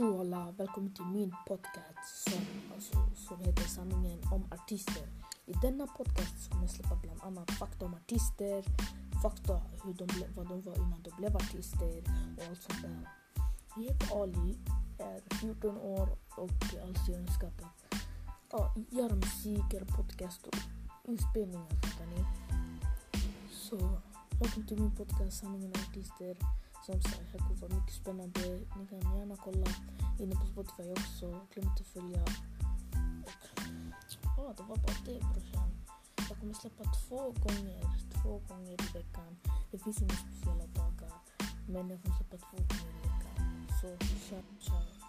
Tjo alla, välkommen till min podcast som, alltså, som heter Sanningen om artister. I denna podcast kommer jag släppa bland annat fakta om artister, fakta hur de ble, vad de var innan de blev artister och allt sånt där. Jag heter Ali, är 14 år och jag önskar att ja, göra musik, göra podcast och inspelningar fattar ni. Så välkommen till min podcast Sanningen om artister. Som sagt, här kommer vara mycket spännande. Ni kan gärna kolla inne på Spotify också. Glöm inte att följa. Och, ja, det var bara det brorsan. Jag kommer släppa två gånger, två gånger i veckan. Det finns inga speciella dagar. Men jag kommer släppa två gånger i veckan. Så shout, shout.